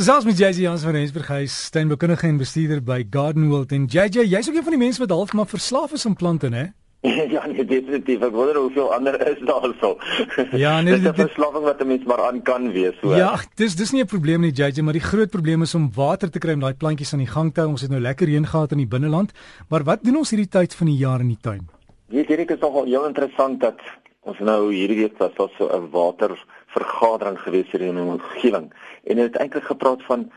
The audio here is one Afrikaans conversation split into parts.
Gesels met JJ Jans van Rensburg, hy is tuinbekundige en bestuurder by Garden World en JJ, jy's ook een van die mense wat half maar verslaaf is aan plante, hè? ja, nee, definitief. Ek wonder hoeveel ander is daar so. Ja, nee, dit is 'n verslawing wat 'n mens maar aan kan wees, so. Ja, dis dis nie 'n probleem nie, JJ, maar die groot probleem is om water te kry om daai plantjies aan die gang te hou. Ons het nou lekker reën gehad in die binneland, maar wat doen ons hierdie tyd van die jaar in die tuin? Weet jy, dit is nogal heel interessant dat ons nou hierdie week was daar so 'n watervergadering gewees hier in die omgewing en dit het eintlik gepraat van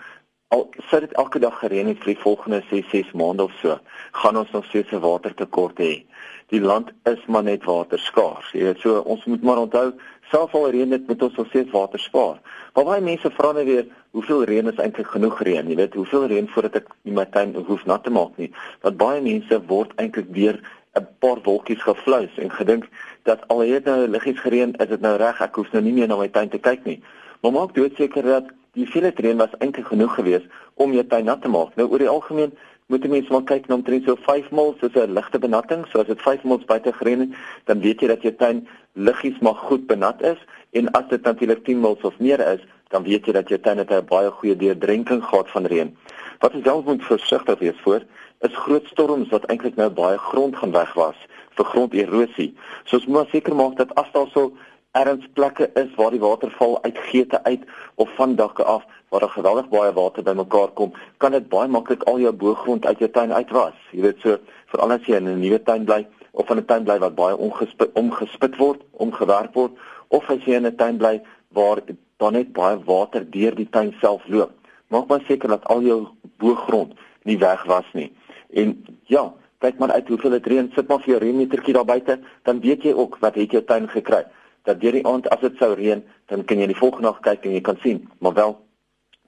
al sou dit elke dag gereën het vir die volgende 6 6 maande of so, gaan ons nog steeds 'n watertekort hê. Die land is maar net water skaars. Jy weet, so ons moet maar onthou, selfs al reën dit, moet ons nog steeds water spaar. Maar baie mense vra net weer, hoeveel reën is eintlik genoeg reën? Jy weet, hoeveel reën voordat ek my tuin hoef nat te maak nie? Want baie mense word eintlik weer 'n paar wolkies gefluis en gedink dat al het nou liggies gereën, is dit nou reg, ek hoef nou nie meer na my tuin te kyk nie. Maar maak doodseker dat die vele reën was eintlik genoeg geweest om jou tuin nat te maak. Nou oor die algemeen moet mense maar kyk na omtrent so 5 mil soos 'n ligte benatting, so as dit 5 mil buite gereën het, dan weet jy dat jou tuin liggies maar goed benat is en as dit natuurlik 10 mil of meer is, dan weet jy dat jou tuin 'n baie goeie deurdrenking gehad van reën. Wat ons self moet versigtig wees voor is groot storms wat eintlik nou baie grond gaan wegwas vir gronderosie. So ons moet seker maak dat as daar so erns plekke is waar die water val uit geete uit of van dakke af waar daar geweldig baie water bymekaar kom, kan dit baie maklik al jou boergrond uit jou tuin uitwas. Jy weet so veral as jy in 'n nuwe tuin bly of in 'n tuin bly wat baie ongespit omgespit word, omgewerk word of as jy in 'n tuin bly waar daar net baie water deur die tuin self loop. Maak maar seker dat al jou boergrond nie weg was nie. En ja, kyk maar uit hoeveel dit reën, sit maar vir jou reënmetertjie daar buite, dan weet jy ook wat het jou tuin gekry. Dat deur die aand as dit sou reën, dan kan jy die volgende nag kyk en jy kan sien, maar wel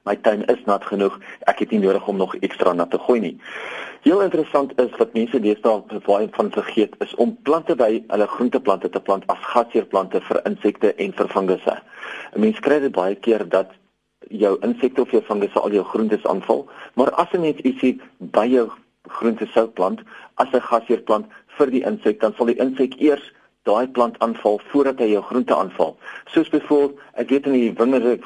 my tuin is nat genoeg. Ek het nie nodig om nog ekstra nat te gooi nie. Heel interessant is wat mense deesdae baie van vergeet is om plante by hulle groenteplante te plant as gasheerplante vir insekte en vir fungusse. 'n Mens kry dit baie keer dat jou insekte of jou fungusse al jou groentes aanval, maar as 'n mens ietsie by jou groente sou plant as 'n gasheerplant vir die insek, dan sal die insek eers daai plant aanval voordat hy jou groente aanval. Soos byvoorbeeld, ek weet in die wingerde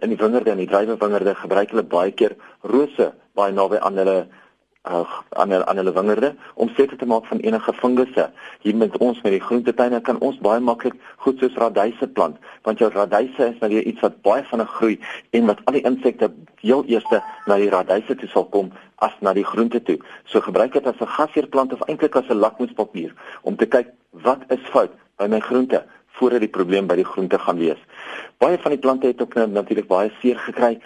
in die wingerde en die druiwewingerde gebruik hulle baie keer rose baie naby aan hulle uh, aan hulle aan hulle wingerde om seker te maak van enige fungusse. Hier met ons met die groentetuine kan ons baie maklik goed soos radyse plant, want jou radyse is nou weer iets wat baie vinnig groei en wat al die insekte heel eerste na die radyse toe sal kom as na die groente toe. So gebruik dit as 'n gasheerplant of eintlik as 'n lakmoespapier om te kyk wat is fout by my groente voordat die probleem by die groente gaan wees. Baie van die plante het ook nou natuurlik baie seer gekry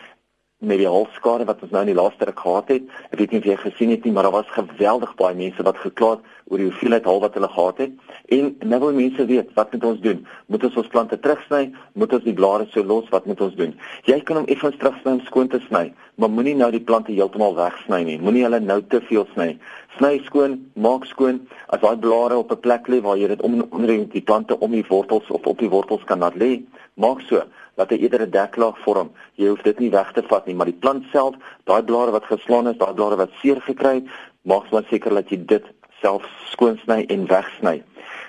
met die halfskade wat ons nou in die laaste ruk gehad het. Ek weet nie of jy gesien het nie, maar daar was geweldig baie mense wat gekla het oor die hoeveelheid hal wat hulle gehad het. En nou wil mense weet, wat moet ons doen? Moet ons ons plante terugsny? Moet ons die blare so los? Wat moet ons doen? Jy kan hom effens terugsny om skoon te sny, maar moenie nou die plante heeltemal wegsny nie. Moenie hulle nou te veel sny. Sny skoon, maak skoon. As daai blare op 'n plek lê waar jy dit om onder die plante om die wortels of op die wortels kan laat lê, maak so dat hy eerder 'n deklaag vorm. Jy hoef dit nie weg te vat nie, maar die plant self, daai blare wat geslaan is, daai blare wat seer gekry het, maak maar seker dat jy dit self skoon sny en wegsny.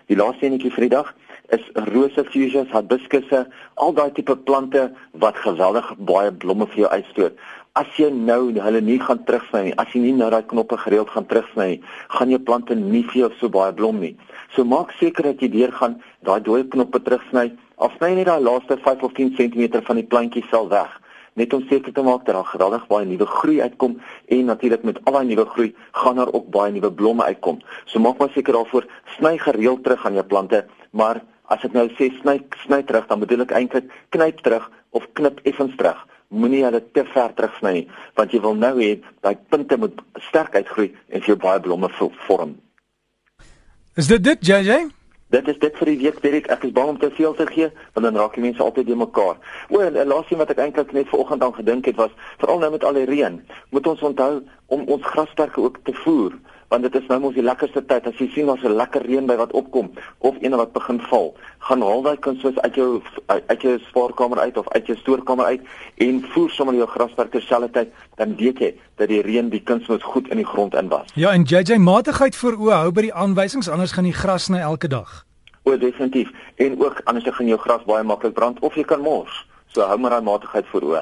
Die laaste enetjie vir die dag is rose fuchsias, hibiscusse, al daai tipe plante wat geweldig baie blomme vir jou uitstoot. As jy nou hulle nie gaan terugsny nie, as jy nie nou daai knoppe gereeld gaan terugsny nie, gaan jou plante nie vir jou so baie blom nie. So maak seker dat jy deur gaan daai dooie knoppe terugsny Afsny net daai laaste 5 of 10 cm van die plantjie sel weg, net om seker te maak dat daar geweldig baie nuwe groei uitkom en natuurlik met al daai nuwe groei gaan daar ook baie nuwe blomme uitkom. So maak maar seker daarvoor sny gereeld terug aan jou plante, maar as ek nou sê sny sny terug, dan bedoel ek eintlik knyp terug of knip effens terug. Moenie hulle te ver terugsny nie, want jy wil nou hê daai punte moet sterk uitgroei en vir jou baie blomme vorm. Is dit dit JJ? Dit is dit vir die week, Derek. Ek is bang om te veel te gee, want dan raak die mense altyd by mekaar. O, en 'n laaste ding wat ek eintlik net vanoggend aan gedink het was, veral nou met al die reën, moet ons onthou om ons grasperke ook te voer want dit is nou mos die lekkerste tyd. As jy sien ons 'n lekker reën by wat opkom of een wat begin val gaan haal daai kuns uit jou uit jou spaarkamer uit of uit jou stoorkamer uit en voer sommer jou grasperk terselfdertyd. Dan weet jy dat die reën die kuns moet goed in die grond inwas ja en JJ matigheid voor o hou by die aanwysings anders gaan die gras sny elke dag. O definitief. En ook anders gaan jou gras baie maklik brand of jy kan mors. So hou maar daai matigheid voor o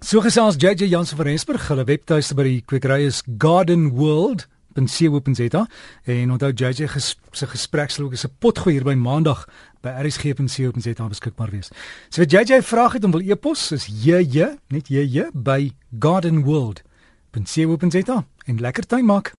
So gesels JJ Jansen van Rensburg, hulle webtuiste by die kwekery is Garden World .co.za en onthou JJ ges, se gesprek sal ook as 'n potgooi hier by Maandag by rsg.co.za beskikbaar wees. So wat JJ vrae het om wil e-pos is JJ net JJ by gardenworld.co.za en lekker tuin maak.